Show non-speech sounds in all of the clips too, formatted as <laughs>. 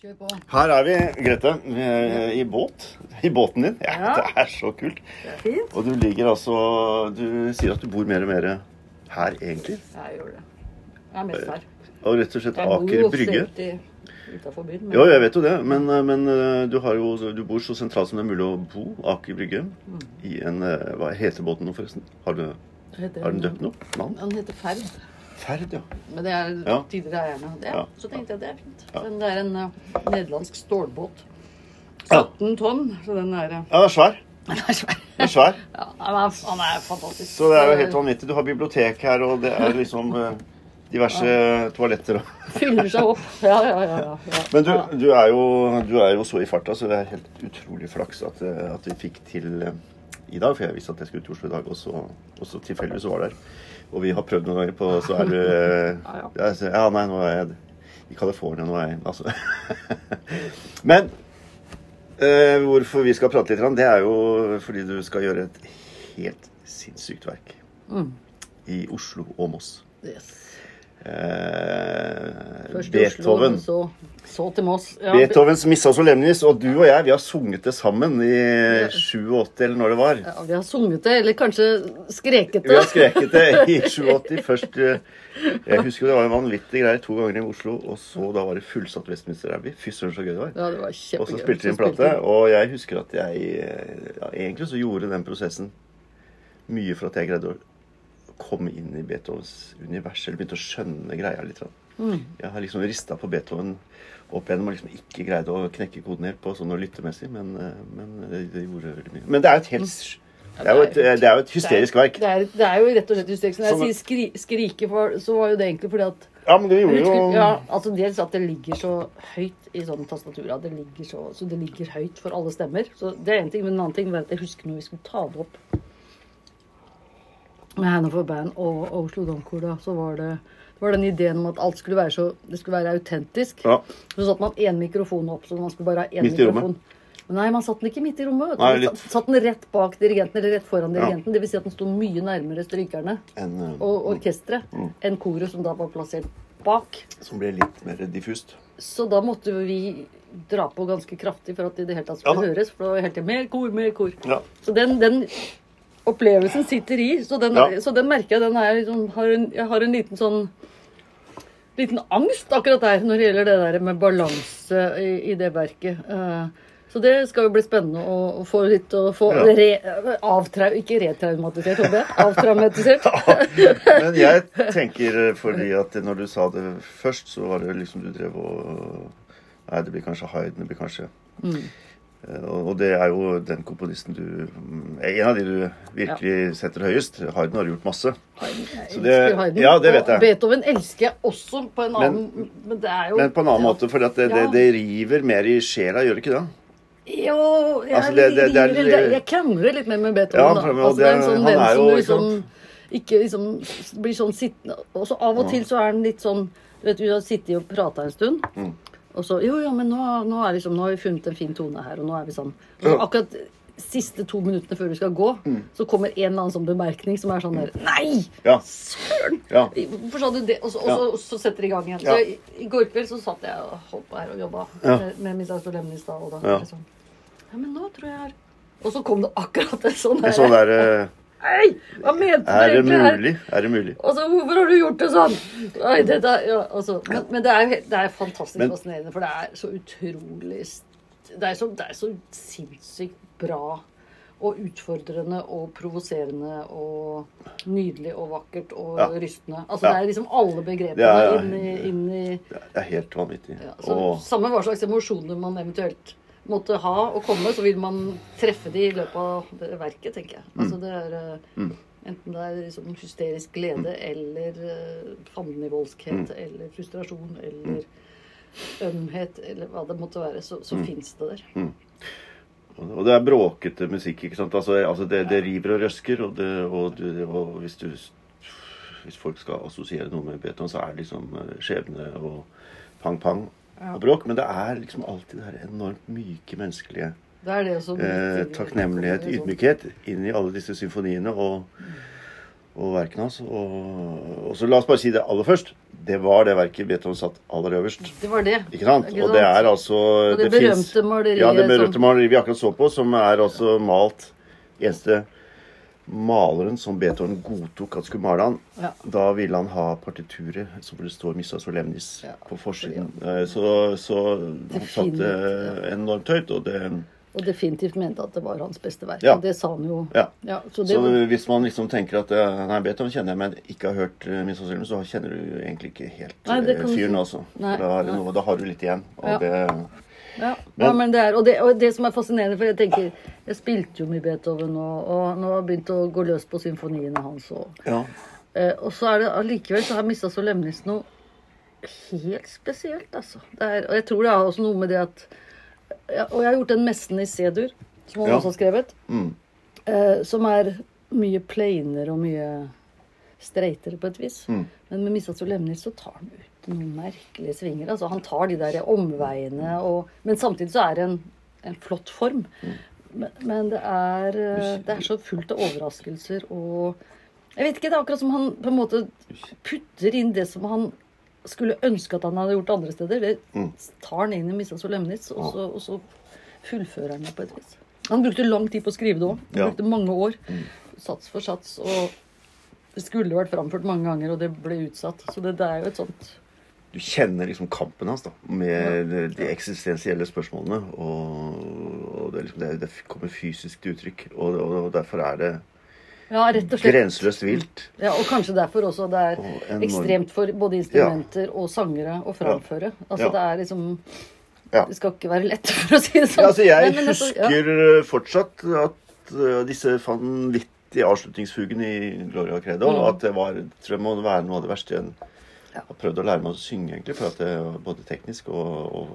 Kjør på. Her er vi, Grete, er i båt. I båten din. Ja, Ja. Det er så kult. Det er fint. Og du ligger altså Du sier at du bor mer og mer her, egentlig. Jeg gjør det. Jeg er mest her. Og rett og slett Aker Brygge. helt byen. men- Jo, jeg vet jo det, men, men eh, du, har jo, du bor så sentralt som det er mulig å bo, Aker Brygge, Mm. i en eh, Hva heter båten nå, forresten? Har, du, har den døpt noe? Navn? Den heter Ferd. Ferd, ja. Men det er Ja. tidligere eierne. Det, Ja. Så tenkte jeg det er fint. Ja. Men det er en uh, nederlandsk stålbåt. Ja. 17 tonn, så den er uh, Ja, den er svær. <laughs> Den er svær. Den er svær. Ja, han er, han er fantastisk. Så det er jo helt vanvittig. Du har bibliotek her, og det er liksom uh, diverse toaletter og <laughs> Fyller seg opp. Ja, ja, ja. ja. Men du, du, er jo, du er jo så i farta, så det er helt utrolig flaks at, at vi fikk til i dag. For jeg visste at jeg skulle til Oslo i dag, og så, tilfeldigvis var der. Og vi har prøvd noen ganger på Så er du eh, Ja, ja. Ja, nei, nå er jeg i California. Nå er jeg Altså. <laughs> Men eh, hvorfor vi skal prate litt, det er jo fordi du skal gjøre et helt sinnssykt verk Mm. i Oslo og Moss. Yes. Eh, Først til Oslo, så, så til Moss. Ja, Beethovens Missa Solemnis, og du og jeg vi har sunget det sammen i 87, eller når det var. Ja, vi har sunget det, eller kanskje skreket det. Vi har skreket det i <laughs> 87 først. eh, Jeg husker det var en vanvittig greier to ganger i Oslo, og så da var det fullsatt Westminster Abbey. Fy søren, så gøy det var. Ja, det var Og så spilte de en plate, og jeg husker at jeg ja, Egentlig så gjorde den prosessen mye for at jeg greide å komme inn i Beethovens univers, eller begynte å skjønne greia litt. grann. Mm. Jeg har liksom rista på Beethoven opp igjennom og liksom ikke greid å knekke koden helt på sånn og lyttemessig, men, eh, men det, det gjorde veldig mye. Men det er jo et helt det er jo et, det er jo et hysterisk verk. Det er, det er jo rett og slett hysterisk. Når jeg Sånn- sier skri, skrike, for, så var jo det egentlig fordi at Ja, men det gjorde jo ja, altså Dels at det ligger så høyt i sånne tastaturer. Det ligger så, så det ligger høyt for alle stemmer. Så Det er en ting, men en annen ting var at jeg husker når vi skulle ta det opp med Hanover Band og, og Oslo Domkor, da, så var det, det var den ideen om at alt skulle være så Det skulle være autentisk. Ja. Så satte man én mikrofon opp, så man skulle bare ha én Midt mikrofon. Nei, man satt den ikke midt i rommet. Nei, Man satt, satt den rett bak dirigenten, eller rett foran dirigenten. Det vil si at den sto mye nærmere strykerne En, uh, og orkesteret Mm. enn koret, som da var plassert bak. som ble litt mer diffust. Så da måtte vi dra på ganske kraftig for at det i det hele tatt skulle Ja høres. For det var helt til mer kor, mer kor. Ja. Så den, den opplevelsen sitter i. Så den, Ja. så den merker jeg den er liksom, har en, Jeg har en liten sånn liten angst akkurat der når det gjelder det der med balanse i, i det verket. Uh, så det skal jo bli spennende å, å få litt å få Ja. re, avtrau... Ikke retraumatisert, håper jeg. Avtraumatisert. <laughs> Men jeg tenker fordi at når du sa det først, så var det liksom du drev og Nei, det blir kanskje Hayden, det blir kanskje Mm. Eh, Og det er jo den komponisten du mm, En av de du virkelig setter høyest. Harden har gjort masse. Jeg det- elsker Haydn. ja, det vet Og. Beethoven elsker jeg også på en annen Men det er jo Men på en annen ja. måte, for det, det, Ja. det river mer i sjela, gjør det ikke det? Jo, jeg, Altså, er- river- jeg krangler litt mer med Beethoven. Ja, da. Altså, det er en sånn venn som jo, liksom ikke liksom blir sånn sittende Og så av og til så er han litt sånn Du vet, vi har sittet og prata en stund, Mm. Og så Jo, ja, men nå, nå, er liksom, nå har vi funnet en fin tone her, og nå er vi sånn. Og akkurat siste to minuttene før vi skal gå, Mm. så kommer en eller annen sånn bemerkning som er sånn der Nei! Ja. Søren! ja. Hvorfor sa du det? Og så, og så, og så setter de i gang igjen. Ja. Så i, I går kveld så satt jeg og holdt på her og jobba med, med Mrs. Solemn i stad. Og da Ja. sånn Ja, men nå tror jeg jeg har Og så kom det akkurat en sånn sånn der eh, Hei! Hva mente du Er det egentlig her? mulig? Er det mulig? Altså, hvorfor har du gjort det sånn? Nei, dette, ja, altså, men, men det er det er fantastisk Men- fascinerende, for det er så utrolig det er så, det er så sinnssykt bra og utfordrende og provoserende og nydelig og vakkert og Ja. rystende. Altså, Ja. Det er liksom alle begrepene Ja, ja. inn i, inn i Det er helt vanvittig. ja, så, Og Samme hva slags emosjoner man eventuelt måtte ha og komme, så vil man treffe de i løpet av det verket, tenker jeg. Altså det er eh, Mm. Enten det er liksom hysterisk glede eller uh, fandenivoldskhet Mm. eller frustrasjon eller ømhet eller hva det måtte være, så, så Mm. fins det der. Og det er bråkete musikk. ikke sant? Altså, altså det, det river og røsker. Og, det, og, du- og hvis, du, hvis folk skal assosiere noe med Beethoven, så er det liksom eh, skjebne og pang-pang Ja. og bråk. Men det er liksom alltid det her enormt myke, menneskelige Det er det som eh, takknemlighet, Sånn. ydmykhet inn i alle disse symfoniene og, og verkene hans. Og, og så la oss bare si det aller først. det var det verket Beethoven satt aller øverst. Det var det. Ikke sant? Ikke Og det er altså Og det, berømte finnes- maleriet Ja, det berømte som maleriet vi akkurat så på, som er altså malt Eneste maleren som Beethoven godtok at skulle male han, Ja. da ville han ha partituret som det står 'Missa Solemnis' Ja, på forsiden. Eh, Så, så han satte enormt høyt, og det Og definitivt mente at det var hans beste verk. Ja. Og det sa han jo. Ja. så det, Så hvis man liksom tenker at eh, Nei, Beethoven kjenner jeg, men ikke har hørt uh, Missa Solemnis, så kjenner du egentlig ikke helt Nei, eh, kan fyren, altså. Nei, da, det noe, da har du litt igjen. Og Ja. det Men- ja, men det er, og det, og det som er fascinerende, for jeg tenker Jeg spilte jo mye Beethoven, og, og nå har jeg begynt å gå løs på symfoniene hans. òg. Ja. eh, og så er det allikevel så har Missa Solemnis noe helt spesielt, altså. Det er, og jeg tror det har også noe med det at ja, Og jeg har gjort den messen i C-dur, som han Ja. også har skrevet, Mm. eh, som er mye plainere og mye streitere på et vis. Mm. Men med Missa Solemnis så tar han ut noen merkelige svinger. Altså, han tar de der omveiene og Men samtidig så er det en, en flott form. Men, men det er eh, Det er så fullt av overraskelser og Jeg vet ikke, det er akkurat som han på en måte putter inn det som han skulle ønske at han hadde gjort andre steder. Det Mm. tar han inn i Missa Solemnis, og så, og så fullfører han det på et vis. Han brukte lang tid på å skrive det òg. Han Mm. brukte mange år. Sats for sats. Og det skulle vært framført mange ganger, og det ble utsatt. Så det, det er jo et sånt du kjenner liksom kampen hans da, med de, de eksistensielle spørsmålene. Og, liksom, det, det kommer fysisk til uttrykk. Og, og, og derfor er det Ja, grenseløst vilt. Ja, og kanskje derfor også det er Og ekstremt for både instrumenter og sangere å framføre. Altså Ja. det er liksom Ja. Det skal ikke være lett, <laughs> for å si det sånn. Ja, altså, jeg Men- men ja. husker uh, fortsatt at uh, disse vanvittige avslutningsfugene i Gloria Credo Mm. At det var, tror jeg må være noe av det verste jeg Ja. har prøvd å lære meg å synge, egentlig. For at det er både teknisk og, og,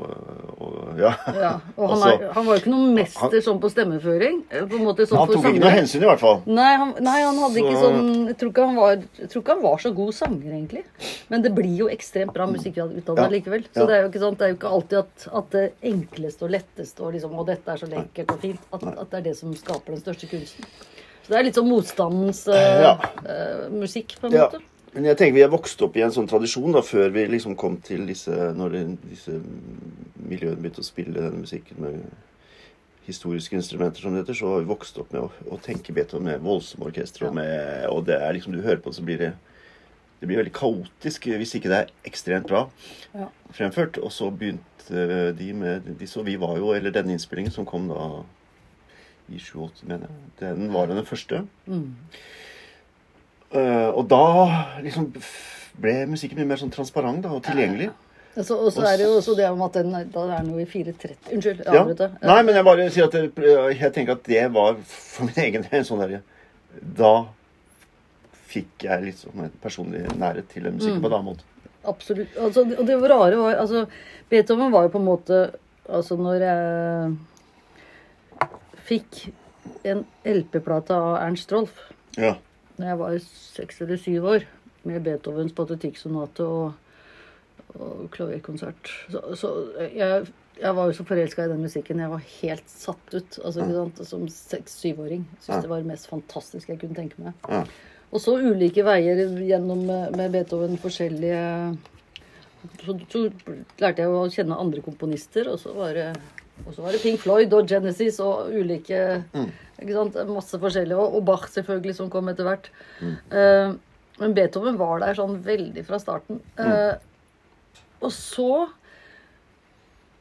og Ja. Ja, <laughs> og han, Altså, er, han var jo ikke noen mester sånn på stemmeføring. eh, På en måte sånn Han tok ikke noe hensyn, i hvert fall. Nei han, nei, han hadde ikke sånn jeg tror ikke, han var, jeg tror ikke han var så god sanger, egentlig. Men det blir jo ekstremt bra musikk ut av det likevel. Så det er jo ikke sant, det er jo ikke alltid at, at det enkleste og letteste og liksom, og dette er så lekkert og fint, at, at det er det som skaper den største kunsten. Så det er litt sånn motstandens uh, Ja. uh, musikk, på en Ja. Men jeg tenker vi er vokst opp i en sånn tradisjon da, før vi liksom kom til disse Når disse miljøene begynte å spille denne musikken med historiske instrumenter som det heter, så har vi vokst opp med å, å tenke Beethoven med voldsomme orkestre. Og, med, og det er liksom, du hører på det, så blir det det blir veldig kaotisk hvis ikke det er ekstremt bra Ja. fremført. Og så begynte de med de så vi var jo, eller denne innspillingen som kom da i 87, mener jeg, den var jo den første. Mm. Eh, og da liksom ble musikken mye mer sånn transparent da, og tilgjengelig. Altså, og så er det jo også det om at den, da er noe i 4.30 Unnskyld, jeg avbrøt det. Nei, men jeg bare sier at det, jeg tenker at det var for min <laughs> egen del sånn derre Da fikk jeg liksom en personlig nærhet til musikken musikken på en annen måte. Absolutt. Altså, og det rare var altså, Beethoven var jo på en måte Altså, når jeg fikk en LP-plate av Ernst Rolf Ja. Da jeg var seks eller syv år, med Beethovens patetikksonate og, og klaverkonsert Så, så jeg, jeg var jo så forelska i den musikken. Jeg var helt satt ut altså, som seks-syvåring. Syntes det var det mest fantastiske jeg kunne tenke meg. Og så ulike veier gjennom eh, med Beethoven forskjellige så, så lærte jeg å kjenne andre komponister, og så var det, og så var det Pink Floyd og Genesis og ulike ikke sant? Masse forskjellige. Og, og Bach, selvfølgelig, som kom etter hvert. Eh, men Beethoven var der sånn veldig fra starten. Eh, og så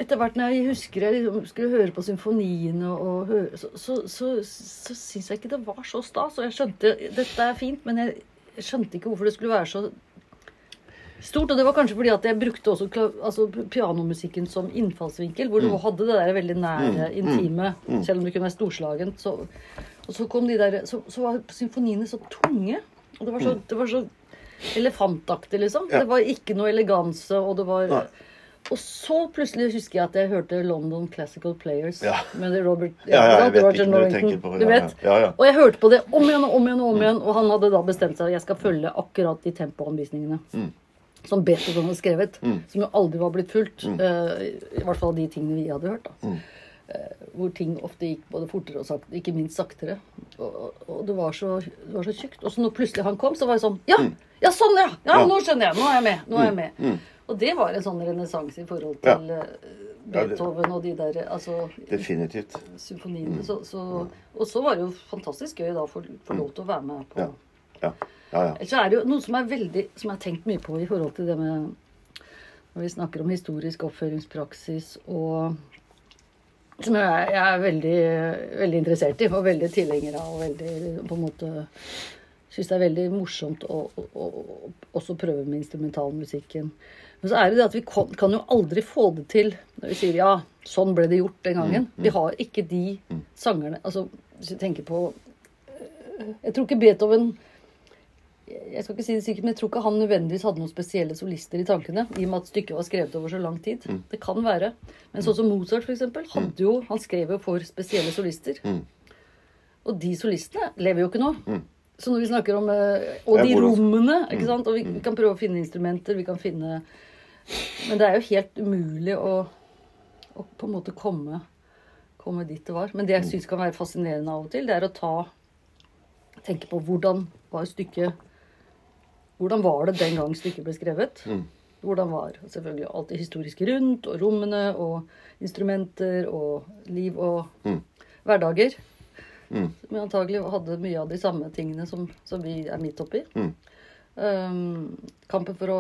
etter hvert når jeg husker jeg liksom skulle høre på symfoniene, og høre, så, så, så, så syns jeg ikke det var så stas. Og jeg skjønte dette er fint, men jeg skjønte ikke hvorfor det skulle være så stort. Og det var kanskje fordi at jeg brukte også altså, pianomusikken som innfallsvinkel, hvor du hadde det der veldig nære, intime, selv om det kunne være storslagent. Så, og så kom de der Så, så var symfoniene så tunge. Og det var så, det var så elefantaktig, liksom. Ja. Det var ikke noe eleganse, og det var Nei. og så plutselig husker jeg at jeg hørte London Classical Players Ja. med Robert Ja, ja, jeg vet Roger ikke hva du. Du vet? ja, ja. Og jeg hørte på det om igjen og om igjen, og om igjen, og han hadde da bestemt seg at jeg skal følge akkurat de tempoanvisningene. Mm. Som Beethoven hadde skrevet, som jo aldri var blitt fulgt. eh, I hvert fall de tingene vi hadde hørt. da. Mm. Uh, hvor ting ofte gikk både fortere og saktere, ikke minst saktere. Og, og, det, var så, det var så tjukt. Og så når plutselig han kom, så var jeg sånn Ja! Ja, sånn, ja! Ja, nå skjønner jeg! Nå er jeg med! Nå er jeg med. Og det var en sånn renessanse i forhold til eh, Ja, Beethoven og de der altså, Definitivt. symfoniene. Så, så, og så var det jo fantastisk gøy da å få lov til å være med på Ja. Ja. Ja, ja. Ellers er det jo noe som er veldig Som jeg har tenkt mye på i forhold til det med Når vi snakker om historisk oppføringspraksis og Som jeg, jeg er veldig, veldig interessert i, og veldig tilhenger av, og veldig på en måte Syns det er veldig morsomt å, å, å, å også prøve med instrumentalmusikken. Men så er det det at vi kan, kan jo aldri få det til når vi sier ja, sånn ble det gjort den gangen. Vi har ikke de sangerne Altså, hvis vi tenker på Jeg tror ikke Beethoven jeg skal ikke si det sikkert, men jeg tror ikke han nødvendigvis hadde noen spesielle solister i tankene. I og med at stykket var skrevet over så lang tid. Det kan være. Men sånn som Mozart, for eksempel, hadde jo, han skrev jo for spesielle solister. Og de solistene lever jo ikke nå. Så når vi snakker om eh, Og de rommene, ikke sant. Og vi, vi kan prøve å finne instrumenter, vi kan finne Men det er jo helt umulig å, å på en måte komme, komme dit det var. Men det jeg syns kan være fascinerende av og til, det er å ta Tenke på hvordan var stykket hvordan var det den gang stykket ble skrevet? Hvordan var selvfølgelig alt det historiske rundt, og rommene, og instrumenter, og liv og hverdager? Som antagelig hadde mye av de samme tingene som, som vi er midt oppi. Um, kampen for å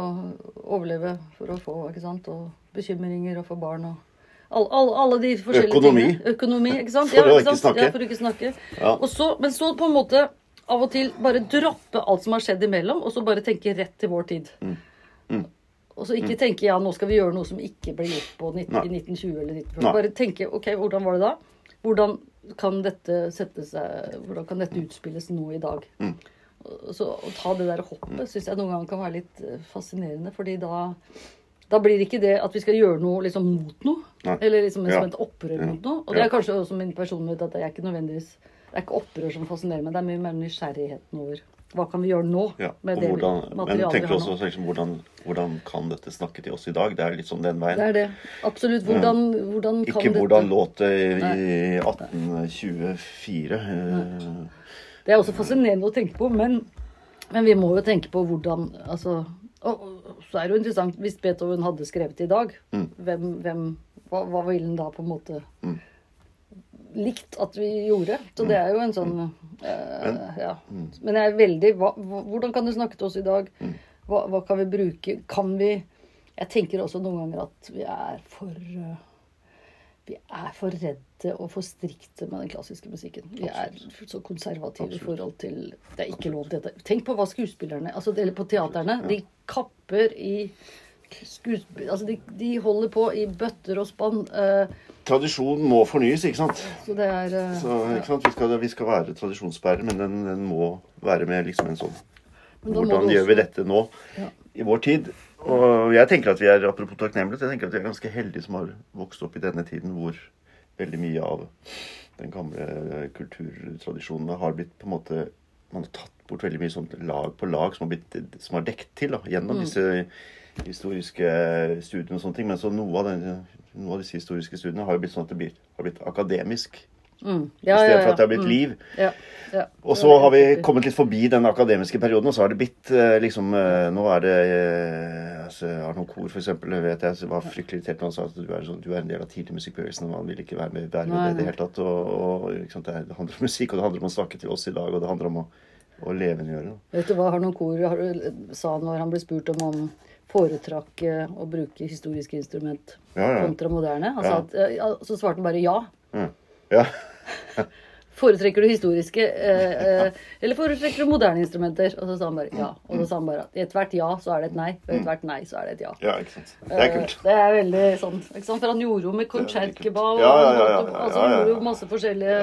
overleve, for å få, ikke sant, og bekymringer og få barn og all, all, alle de forskjellige Økonomi. tingene. Økonomi. ikke sant? <laughs> For å ikke sant? snakke. Ja, for å ikke snakke. Ja. Og så, men så på en måte av og til bare droppe alt som har skjedd imellom, og så bare tenke rett til vår tid. Mm. Og så ikke tenke ja, nå skal vi gjøre noe som ikke ble gjort på 19, Nei. i 1920 eller 1940. Bare tenke ok, hvordan var det da? Hvordan kan dette sette seg Hvordan kan dette utspilles nå i dag? Mm. Så Å ta det der hoppet syns jeg noen ganger kan være litt eh, fascinerende, fordi da da blir det ikke det at vi skal gjøre noe liksom mot noe. Nei. Eller liksom Ja. som et opprør mot noe. Og det er kanskje også min personlighet at jeg er ikke nødvendigvis Det er ikke opprør som fascinerer meg, det er mye mer nysgjerrigheten over hva kan vi gjøre nå Ja, med det hvordan, men tenker vi også liksom, hvordan, hvordan kan dette snakke til oss i dag? Det er litt sånn den veien. Det er det. Absolutt. Hvordan, hvordan kan Ikke dette hvordan låt det i 1824. eh, Det er også fascinerende å tenke på, men, men vi må jo tenke på hvordan altså, og, så er det jo interessant hvis Beethoven hadde skrevet i dag. Mm. Hvem, hvem, hva, hva ville han da på en måte likt at vi gjorde? Så det er jo en sånn eh, Ja. Men jeg er veldig hva, Hvordan kan du snakke til oss i dag? Hva, hva kan vi bruke? Kan vi Jeg tenker også noen ganger at vi er for eh, vi er for redde og for strikte med den klassiske musikken. Vi er så konservative i forhold til Det er ikke lov til dette. Tenk på hva skuespillerne altså, Eller på teaterne. De kapper i skuespill... Altså, de, de holder på i bøtter og spann. eh, Tradisjon må fornyes, ikke sant? så det er eh, Så, ikke sant? Vi, skal, vi skal være tradisjonsbærere, men den, den må være med liksom en sånn Hvordan gjør vi dette nå Ja. i vår tid? Og jeg tenker at vi er apropos takknemlighet, jeg tenker at vi er ganske heldige som har vokst opp i denne tiden hvor veldig mye av den gamle kulturtradisjonen har blitt på en måte Man har tatt bort veldig mye sånt lag på lag som har, blitt, som har dekt til da, gjennom Mm. disse historiske studiene og sånne ting. Men så noe av, den, noe av disse historiske studiene har jo blitt sånn at det blir, har blitt akademisk. mm. I stedet for at det har blitt mm. liv. Ja, ja. Og så har vi kommet litt forbi den akademiske perioden, og så har det blitt eh, liksom eh, Nå er det eh, altså, Arno Kor, for eksempel, vet jeg, var fryktelig irritert da han sa at du er, sånn, du er en del av tidlig musikkbevegelsen, og han vil ikke være med, være med det i det hele tatt. Og, og sant, det, er- handler om musikk, og det handler om å snakke til oss i dag, og det handler om å, å levendegjøre. Vet du hva Arno Kor sa når han ble spurt om han foretrakk eh, å bruke historiske instrument Ja, ja. kontra moderne? Altså at, eh, så svarte han bare ja. Mm. Ja. <laughs> Foretrekker du historiske eh, eh, eller foretrekker du moderne instrumenter? Og så sa han bare ja. Og så sa han bare at i ethvert ja så er det et nei, og i ethvert nei så er det et ja. ja, ikke sant. Det er kult. Eh, Det er veldig sånn? For han gjorde jo med konsertgeball og Ja, ja, ja, ja, han- altså, ja, ja, han gjorde ja. jo masse forskjellige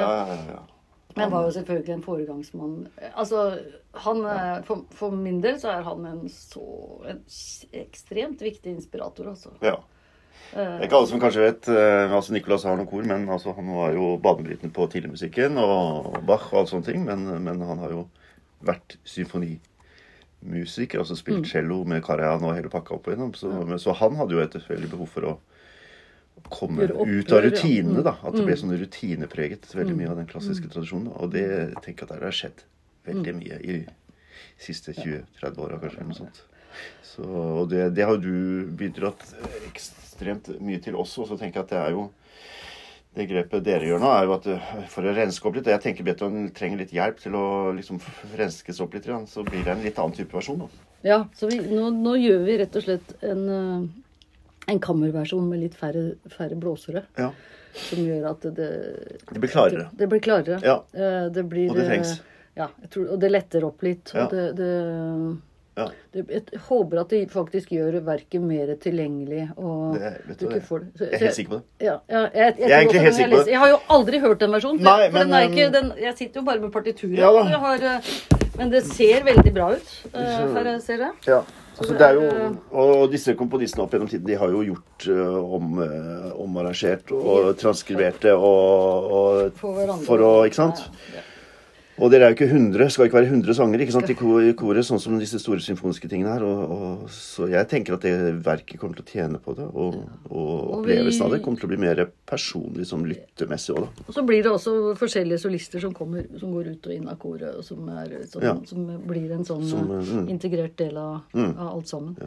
Men han var jo selvfølgelig en foregangsmann. Altså, han, eh, for, for min del så er han en så en ekstremt viktig inspirator, altså. ja. Det er ikke alle som kanskje vet eh, altså Nicolas har noen kor, men altså, han var jo banebrytende på tidligmusikken og Bach og alle sånne ting. Men, men han har jo vært symfonimusiker, altså spilt cello med Karajan og hele pakka opp igjennom. Så, så han hadde jo et veldig behov for å, komme ut av rutinene. Mm. da, At det ble sånn rutinepreget, veldig mye av den klassiske tradisjonen. Og det tenker jeg at der har skjedd veldig mye i de siste 20-30 åra, kanskje. eller noe sånt. Så, og det, det har du bidratt ekstremt mye til også. Og så tenker jeg at det er jo det grepet dere gjør nå, er jo at eh, for å renske opp litt og Jeg tenker Beton trenger litt hjelp til å liksom renskes opp litt. Så blir det en litt annen type versjon. da. Ja, så vi, nå, nå gjør vi rett og slett en, eh, en kammerversjon med litt færre, færre blåsere. Ja, Som gjør at det, Det blir klarere. Det, det blir klarere. Ja. Eh, Det blir, Og det trengs. eh, Ja, jeg tror, og det letter opp litt. Ja. Og det, det, Ja. det, jeg håper at det faktisk gjør verket mer tilgjengelig. Og Det, vet du du, jeg, får. Så- jeg er helt sikker på det. Ja, ja, jeg, jeg, Jeg er egentlig helt sikker på det. Jeg har jo aldri hørt den versjonen. Nei, for den er ikke, um, den, jeg sitter jo bare med partituret. Ja da. Har, eh, men det ser veldig bra ut. Uh, ser det. Ja. Altså, det det er jo, og disse komponistene opp gjennom tiden de har jo gjort uh, om, uh, omarrangert og transkriberte og, og På. For å Ikke sant? Ja, ja. Og dere er jo ikke 100, skal ikke være 100 sanger ikke sant, i koret, sånn som disse store symfoniske tingene her. Og, og, så jeg tenker at det verket kommer til å tjene på det. Og, og opplevelsen av det kommer til å bli mer personlig som lyttemessig òg, da. Og så blir det også forskjellige solister som, kommer, som går ut og inn av koret, og som, er, som, Ja. som blir en sånn Som, eh, mm. integrert del av, av alt sammen.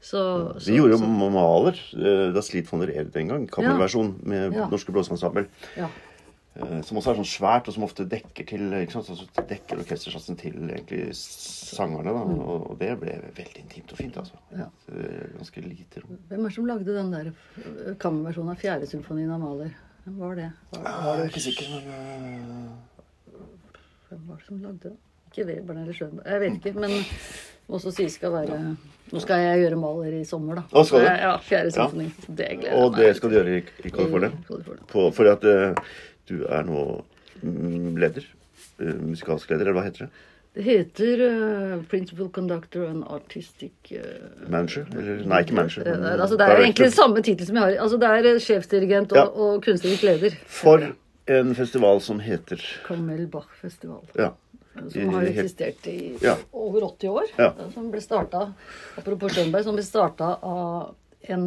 Så, Vi gjorde jo Maler eh, da Slit von der Erde en gang. Kammerversjon med Ja. Norske Blåseensemble. ja. Eh, Som også er sånn svært, og som ofte dekker til ikke sant? Altså, dekker orkestersatsen til egentlig sangerne. da, Og og det ble veldig intimt og fint, altså. Mm. Ja. Så det Ganske lite rom. Hvem er det som lagde den der eh, kammerversjonen av fjerde symfonien av Maler? Hvem var det? Var, var Jeg er ikke sikker, men eh, hvem var det som lagde det? Ikke Webern eller Schönberg. Jeg vet ikke, men også sies skal være Nå skal jeg gjøre Maler i sommer, da. Å, skal du? Ja, fjerde symfoni. Det gleder jeg meg Og det skal du gjøre i, i California? På, fordi at du er nå mm, leder? eh, musikalsk leder, eller hva heter det? Det heter uh, Principal Conductor and Artistic uh, Manager? Eller, nei, ikke manager. Men, uh, altså, det er director. egentlig samme tittel som jeg har. Altså, det er sjefsdirigent og, Ja. og kunstnerisk leder. For en festival som heter Carmel Bach Festival. Ja. Som har eksistert i Ja. over 80 år. Ja. Som ble starta apropos Schönberg, som ble starta av en,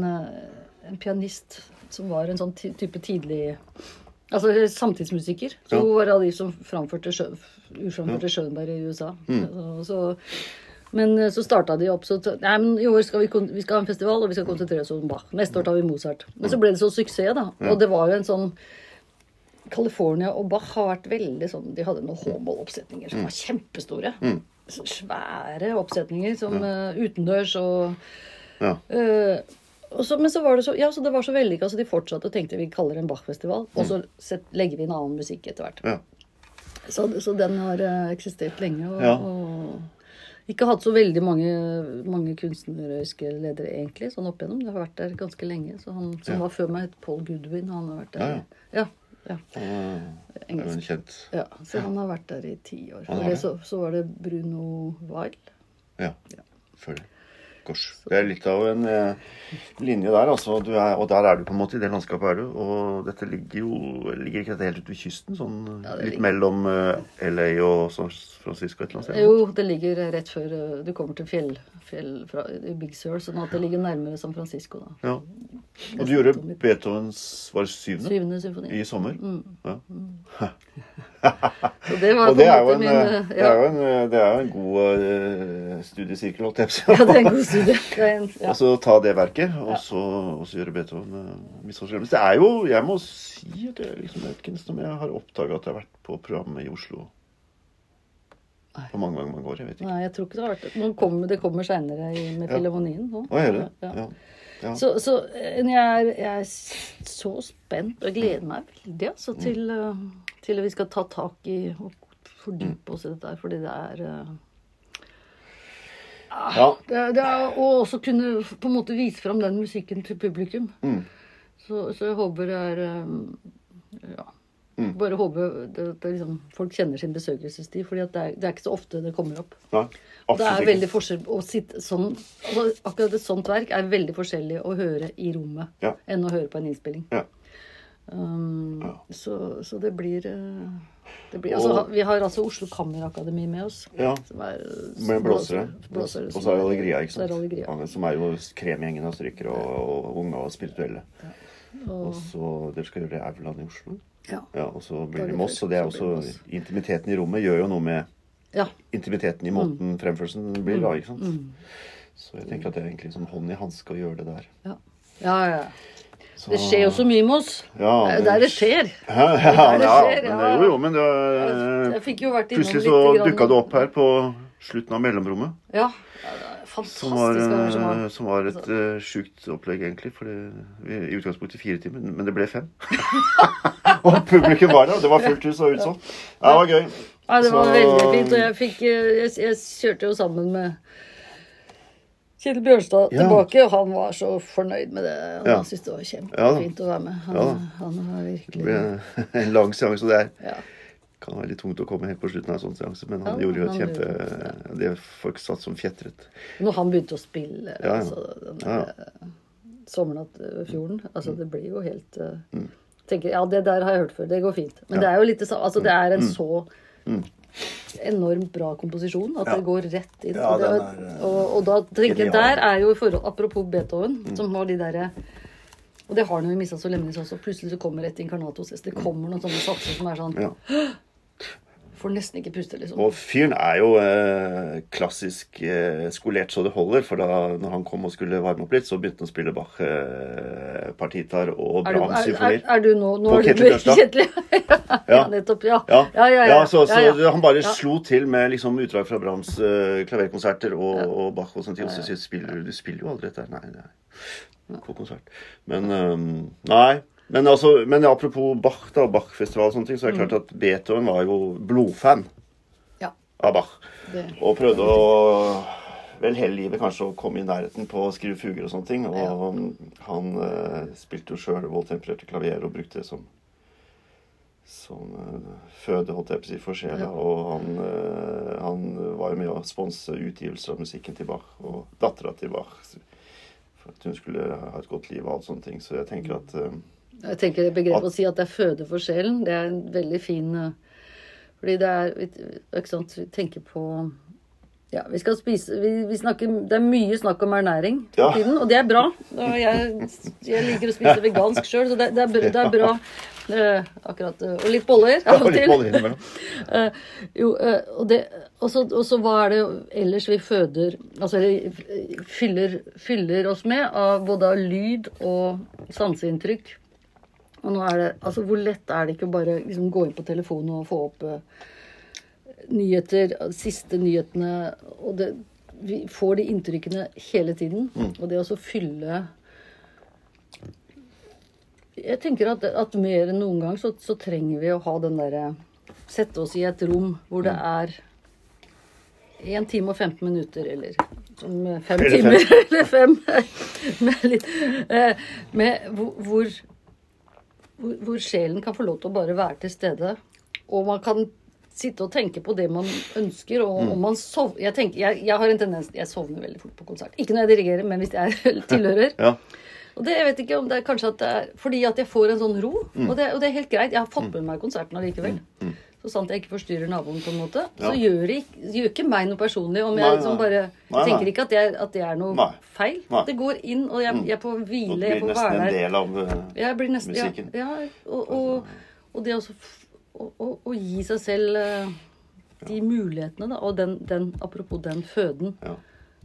en pianist som var en sånn type tidlig Altså samtidsmusiker. Så hun var av de som framførte Schö- urframførte Schönberg i USA. Mm. Så, men eh, så starta de opp så Nei, men i år skal vi, vi skal ha en festival, og vi skal konsentrere oss om Bach. Neste år tar vi Mozart. Men så ble det så suksess, da. Og det var jo en sånn California og Bach har vært veldig sånn De hadde noen Håmål-oppsetninger som var kjempestore. Mm. Svære oppsetninger som uh, utendørs og Ja. Uh, så, men så var det så, ja, så det var så vellykka, så de fortsatte og tenkte vi kaller det en Bach-festival. Og så set, legger vi inn annen musikk etter hvert. Ja. Så, så den har eh, eksistert lenge. Og, Ja. og ikke hatt så veldig mange, mange kunstneriske ledere, egentlig, sånn opp igjennom. Det har vært der ganske lenge. Så han som Ja. var før meg, het Paul Goodwin. Han har vært der. Ja, Ja, Engelsk. kjent Ja, så han har vært der i ti år. Før det. så, så var det Bruno Weil. Ja. Før det. Det er litt av en eh, linje der, altså. Du er, og der er du på en måte, i det landskapet er du. Og dette ligger jo Ligger ikke dette helt ute ved kysten? Sånn Ja, litt ligger- mellom eh, LA og San Francisco et eller annet sted? Jo, det ligger rett før eh, du kommer til fjell, fjell fra Big Sur, sånn at det ligger nærmere San Francisco. da. Ja. Og du gjorde Beethovens var det syvende Syvende symfoni. i sommer? Ja. <laughs> Så det var Og det er en min eh, eh, det er jo en, eh, det er jo en god uh, studiesirkel, holdt jeg på å si. ja, det er en god studie. <laughs> En, ja. Og så ta det verket, og så, og så gjøre Beethoven uh, misforstått. Det er jo Jeg må si at jeg liksom, vet ikke om jeg har oppdaga at jeg har vært på programmet i Oslo på mange, mange, mange år. Jeg vet ikke. Nei, jeg tror ikke det har vært det. Kommer, det kommer seinere med Ja. Filharmonien. nå. Å, gjør det? Ja. Ja. ja. Så, så jeg, er, jeg er så spent og jeg gleder meg veldig altså, til, eh, til vi skal ta tak i og fordype oss i dette fordi det er uh, ja. det, det er, Og også kunne på en måte vise fram den musikken til publikum. Mm. Så, så jeg håper det er um, Ja. Mm. Bare håper det, det liksom, folk kjenner sin besøkelsestid. fordi det er, det er ikke så ofte det kommer opp. Nei, Og det er veldig forskjell å sitte sånn altså Akkurat et sånt verk er veldig forskjellig å høre i rommet Ja. enn å høre på en innspilling. Ja. Um, Ja. så, så det blir, eh, det blir altså, Og- Vi har altså Oslo Kammerakademi med oss. Ja. Er eh, Med blåsere. blåsere Og så er Allegria, ikke sant. Allegria. Ja, Som er jo kremgjengen av strykere og, og unge og spirituelle. Og Og, så Dere skal gjøre det i Oslo. ja. Ja, og så blir det Moss. Og det er også. Intimiteten i rommet gjør jo noe med ja. intimiteten i måten fremførelsen blir, da. ikke sant? Mm. Så jeg tenker at det er egentlig som hånd i hanske å gjøre det der. Ja. ja, ja. Så- Det skjer jo så mye med oss. Ja, Det er der det skjer. <laughs> Ja, ja, det skjer, men ja. det, jo, jo, men det, Plutselig så dukka det opp her på slutten av mellomrommet. Ja. Fantastisk Som var, eh, som var et uh, sjukt opplegg, egentlig. For det, I utgangspunktet fire timer, men det ble fem. <laughs> og publikum var der. Det var fullt hus og utsolgt. Ja, det var gøy. Ja, det var Så- veldig fint. Og jeg fikk eh, Jeg, jeg kjørte jo sammen med Kjetil Bjørnstad tilbake, og han var så fornøyd med det. Han Ja. Syntes det var kjempefint å være med. Han, Ja han var Det virkelig ble en lang seanse, det er, ja. kan være litt tungt å komme helt på slutten av en sånn seanse, men han Ja, gjorde jo et kjempe gjorde Det folk satt som fjetret. Når han begynte å spille Ja, altså, den Ja, ja. der, eh, Sommernatt ved fjorden Altså, det blir jo helt uh, Mm. tenker, Ja, det der har jeg hørt før. Det går fint. Men det er jo litt det samme. Altså, det er en så enormt bra komposisjon at. Ja. det går rett inn. Ja, og, det, er, eh, og, og da tenker jeg der er jo i forhold Apropos Beethoven, Mm. som har de derre og det har han jo i Missa Solemnis også. Plutselig så kommer et inkarnatos. Det kommer noen sånne satser som er sånn Ja. Får nesten ikke puste, liksom. Og fyren er jo eh, klassisk eh, skolert så det holder, for da når han kom og skulle varme opp litt, så begynte han å spille Bach, eh, partitar og Brahms er, er, er du nå, nå På. Kjetil? <laughs> ja, Ja. nettopp. Ja. Ja, ja, ja. ja, så, så han bare slo til med liksom utdrag fra Brahms eh, klaverkonserter og, og Bach og sånt. Og så sier spiller du, spiller jo aldri dette. Nei, nei, på konsert. Men um, Nei. Men, altså, men apropos Bach da, Bach-festival og sånne ting, så er det klart at Beethoven var jo blodfan Ja, av Bach. det. Og prøvde å Vel hele livet kanskje å komme i nærheten på å skrive fuger og sånne ting. Og han, han eh, spilte jo sjøl voldtempererte klaver og brukte det som som uh, føde, holdt jeg på å si, for sjela. Ja. Og han, uh, han var jo med å sponse utgivelser av musikken til Bach. Og dattera til Bach. For at hun skulle ha et godt liv og alt sånne ting. Så jeg tenker at eh, Jeg tenker begrepet å si at det er føde for sjelen, det er en veldig fin eh, Fordi det er Ikke sant, vi tenker på ja, vi skal spise vi, vi snakker, Det er mye snakk om ernæring for Ja. tiden, og det er bra. Jeg, jeg liker å spise vegansk sjøl, så det, det, er, det er bra. Eh, akkurat. eh, Og litt boller av Og og litt til. boller. <laughs> Eh, jo, eh, og, det, og, så, og så hva er det ellers vi føder Altså fyller, fyller oss med av både av lyd og sanseinntrykk. Og nå er det Altså, hvor lett er det ikke å bare liksom gå inn på telefonen og få opp uh, nyheter, siste nyhetene Og det, vi får de inntrykkene hele tiden. Og det å så fylle Jeg tenker at, at mer enn noen gang så, så trenger vi å ha den derre Sette oss i et rom hvor det er 1 time og 15 minutter, eller som fem timer, <laughs> eller fem. Med, litt, eh, med hvor, hvor, sjelen kan få lov til å bare være til stede. Og man kan sitte og tenke på det man ønsker. Og om man sov, jeg, tenker, jeg, jeg har en tendens Jeg sovner veldig fort på konsert. Ikke når jeg dirigerer, men hvis jeg <laughs> tilhører. Ja. Og det, jeg vet ikke om det er kanskje at det er fordi at jeg får en sånn ro. Og, det, og det er helt greit. Jeg har fått med meg konserten allikevel. Så sant jeg ikke forstyrrer naboen, på en måte. Så gjør det gjør ikke meg noe personlig. Om jeg nei. liksom bare Nei, nei. tenker ikke at, jeg, at det er noe feil. Det går inn, og jeg, jeg får på hvile, der. Du blir nesten en del av uh, Jeg blir nesten, musikken. ja, og, og, og det også å, å, å gi seg selv uh, de mulighetene, da. Og den, den, apropos den føden. Ja.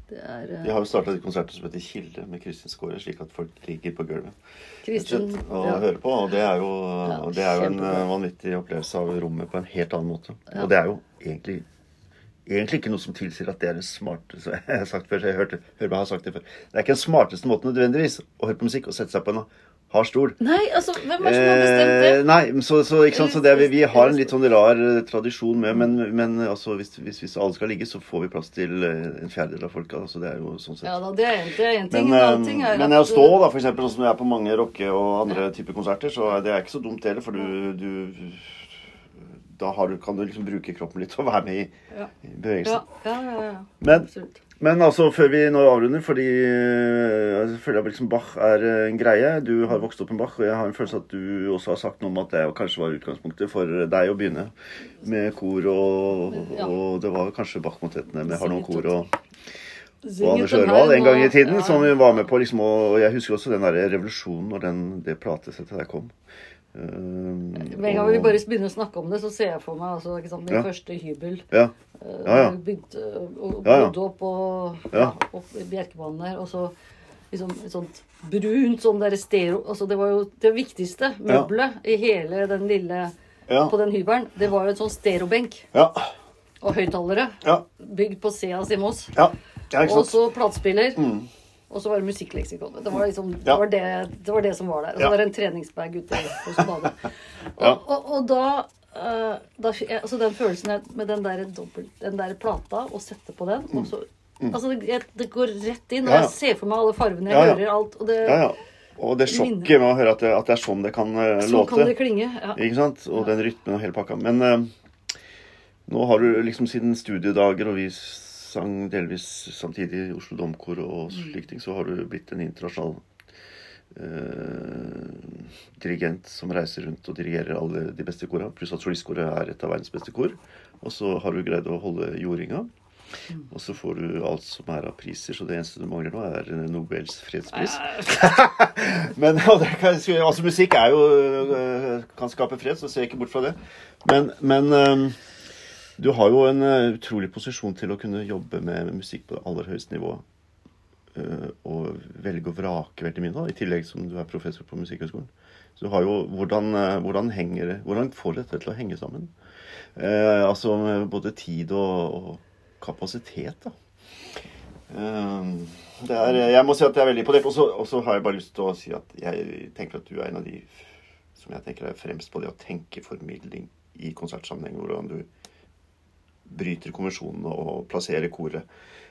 Det er uh... Vi har jo starta et konsert som heter Kilde med Kristin Skåre, slik at folk ligger på gulvet Kristin og slett, og ja. hører på. Og det er jo, ja, det er jo en eh, vanvittig opplevelse av rommet på en helt annen måte. Ja. Og det er jo egentlig Egentlig ikke noe som tilsier at det er det smarteste Jeg har sagt før, så jeg hørte, hørte, meg ha sagt det før. Det er ikke den smarteste måten nødvendigvis å høre på musikk og sette seg på en hard stol. Nei, altså, hvem er det som har bestemt det? Eh, nei, så, så, sant? så det vi, vi har en litt sånn rar eh, tradisjon med, men, men altså, hvis, hvis, hvis alle skal ligge, så får vi plass til eh, en fjerdedel av folka. Altså, det er jo sånn sett. Ja da, det er det er en ting. Men, en eh, ting er men å stå, da, eksempel, sånn som det er på mange rocke- og andre typer konserter, så det er ikke så dumt heller, for du, du Da har du, kan du liksom bruke kroppen litt og være med i, Ja. i bevegelsen. Ja, ja, ja. ja. Men, Absolutt. Men altså, før vi nå avrunder, fordi øh, jeg føler at liksom Bach er øh, en greie. Du har vokst opp med Bach, og jeg har en følelse at du også har sagt noe om at det kanskje var utgangspunktet for deg å begynne med kor, og, og det var kanskje Bach-motettene med harmonikor og Syng og Anders ut Ørvald en gang i tiden, som var med på liksom Og jeg husker også den der revolusjonen når den, det platesettet der kom. Eh, Med en gang vi bare begynner å snakke om det, så ser jeg for meg altså, ikke sant, min Ja. første hybel. Ja. Eh, Ja, ja. Begynte ja. bodde opp på Ja. Bjerkebanen der. Og så liksom et sånt brunt sånn der stereo Altså det var jo det viktigste møbelet i hele den lille. På den hybelen. Det var jo et sånn stereobenk Ja. og høyttalere. Ja. Bygd på Seas i Moss. Ja. ja, Og så platespiller. Mm. Og så var det musikkleksikonet. Det var liksom det, Ja. var det, det var det som var der. Og så Ja. var det en treningsbag ute hos badet. Og, Ja. og, og da, uh, da Altså den følelsen med den der, dobbelt, den der plata, og sette på den og så, Altså det, det går rett inn, og Mm. Jeg ser for meg alle fargene, jeg hører alt. Og det, Ja, ja. Og det sjokket med å høre at det, at det er sånn det kan eh, sånn låte. kan det klinge. Ja. Ikke sant? Og den rytmen og hele pakka. Men uh, nå har du liksom siden studiedager, og vi sang delvis samtidig i Oslo Domkor og slike ting, så har du blitt en internasjonal eh, dirigent som reiser rundt og dirigerer alle de beste kora. Pluss at solistkoret er et av verdens beste kor. Og så har du greid å holde jordinga. Og så får du alt som er av priser, så det eneste du mangler nå, er Nobels fredspris. <laughs> Men jeg si- altså, musikk er jo øh, kan skape fred, så ser jeg ikke bort fra det. Men, men øhm, du har jo en øh, utrolig posisjon til å kunne jobbe med musikk på det aller høyeste nivå. øh, og velge og vrake veldig mye, da, i tillegg som du er professor på Musikkhøgskolen. Så du har jo hvordan, øh, hvordan henger Hvordan får dette til å henge sammen? Eh, altså både tid og, og kapasitet, da. Eh, er, jeg må si at jeg er veldig imponert. det Og så har jeg bare lyst til å si at jeg tenker at du er en av de som jeg tenker er fremst på det å tenke formidling i konsertsammenheng. Hvordan du bryter konvensjonene og plasserer koret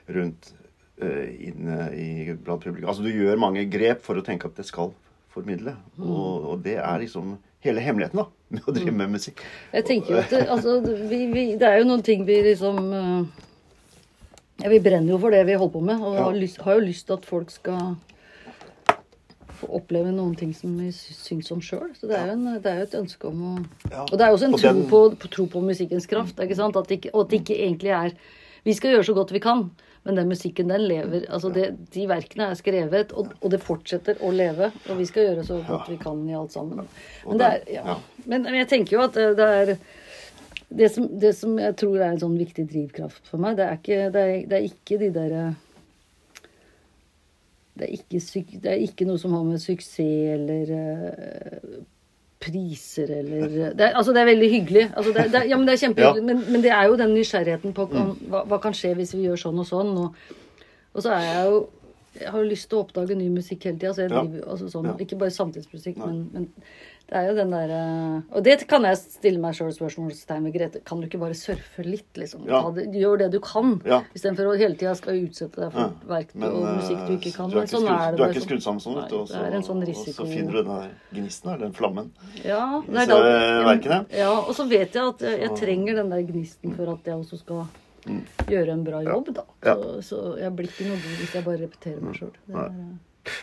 rundt eh, inne i, blant publikum. Altså du gjør mange grep for å tenke at det skal formidle. Og, og det er liksom hele hemmeligheten da, med å drive med musikk. Jeg tenker jo at det, altså, vi, vi, det er jo noen ting vi liksom eh, ja, Vi brenner jo for det vi holder på med, og Ja. har, lyst, har jo lyst til at folk skal få oppleve noen ting som vi syns om sjøl. Så det er, jo en, det er jo et ønske om å Ja. Og det er jo også en tro, den- på, på, tro på musikkens kraft. Ikke sant? At det ikke, og at det ikke egentlig er Vi skal gjøre så godt vi kan, men den musikken, den lever. Altså det, de verkene er skrevet, og, og det fortsetter å leve. Og vi skal gjøre så godt vi kan i alt sammen. Men, det er, ja. Men, jeg tenker jo at det, det er det som, det som jeg tror er en sånn viktig drivkraft for meg, det er ikke, det er, det er ikke de derre det, er ikke det er ikke noe som har med suksess eller uh, priser eller det er, Altså, det er veldig hyggelig. Altså, det, det, ja, men det er kjempehyggelig. Ja. Men, men det er jo den nysgjerrigheten på kan, hva, hva kan skje hvis vi gjør sånn og sånn. Og, og så er jeg jo Jeg har jo lyst til å oppdage ny musikk hele tida. Altså, Ja. altså sånn, Ja. Ikke bare samtidsmusikk, men, men det er jo den derre Og det kan jeg stille meg sjøl spørsmålstegn ved, Grete. Kan du ikke bare surfe litt, liksom? Ja. Ta det, gjør det du kan, Ja. istedenfor å hele tida skal utsette deg for Ja. verk Men, og eh, musikk du ikke kan. Du er ikke, sånn skrudd, ikke sånn. sammen sånn, vet du. Og en sånn så- risiko. Og så finner du den der gnisten her, den flammen. Ja, det er disse da- verkene. Ja, og så vet jeg at jeg, jeg trenger den der gnisten for at jeg også skal gjøre en bra jobb, da. Mm. Ja. Så, så jeg blir ikke noe god hvis jeg bare repeterer meg sjøl.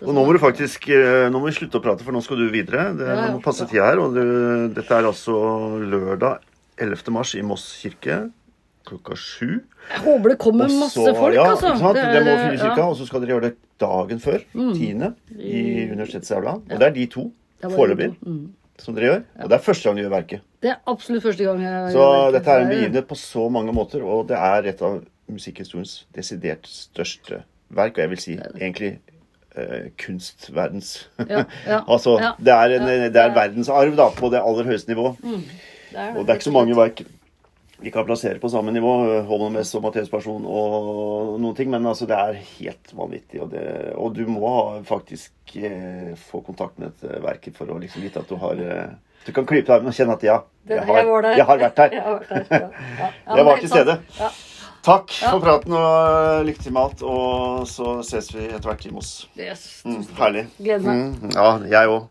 Og nå må du faktisk eh, Nå må vi slutte å prate, for nå skal du videre. Det Ja, nå må passe tida her. Og du, dette er altså lørdag 11. mars i Moss kirke klokka sju. Jeg håper det kommer Også, masse folk, ja, altså. Sant? Det, er- må fylles ja. Mm. og så skal dere gjøre det dagen før. 10. i Universitetsaula. Og det er de to Det foreløpig. Mm. som dere gjør. Og det er første gang du gjør verket. Det er absolutt første gang jeg Så dette er en begynnelse på så mange måter, og det er et av musikkhistoriens desidert største verk, og jeg vil si egentlig eh, kunstverdens Ja, ja, <laughs> Altså, ja, det er, en, ja, det er verdensarv da, på det aller høyeste nivå. Det er Og det er ikke så mange verk vi kan plassere på samme nivå. Holmen Mess og Mathias Person og noen ting. Men altså, det er helt vanvittig. Og, det, og du må ha- faktisk eh, få kontakt med dette verket for å liksom vite at du har eh, Du kan klype deg og kjenne at ja, jeg har, jeg har vært her. <laughs> Jeg <laughs> var men til stede. Ja. Takk for praten og lykke til med alt. Og så ses vi etter hvert i Moss. Mm, herlig. Gleder meg. Mm, ja, jeg òg.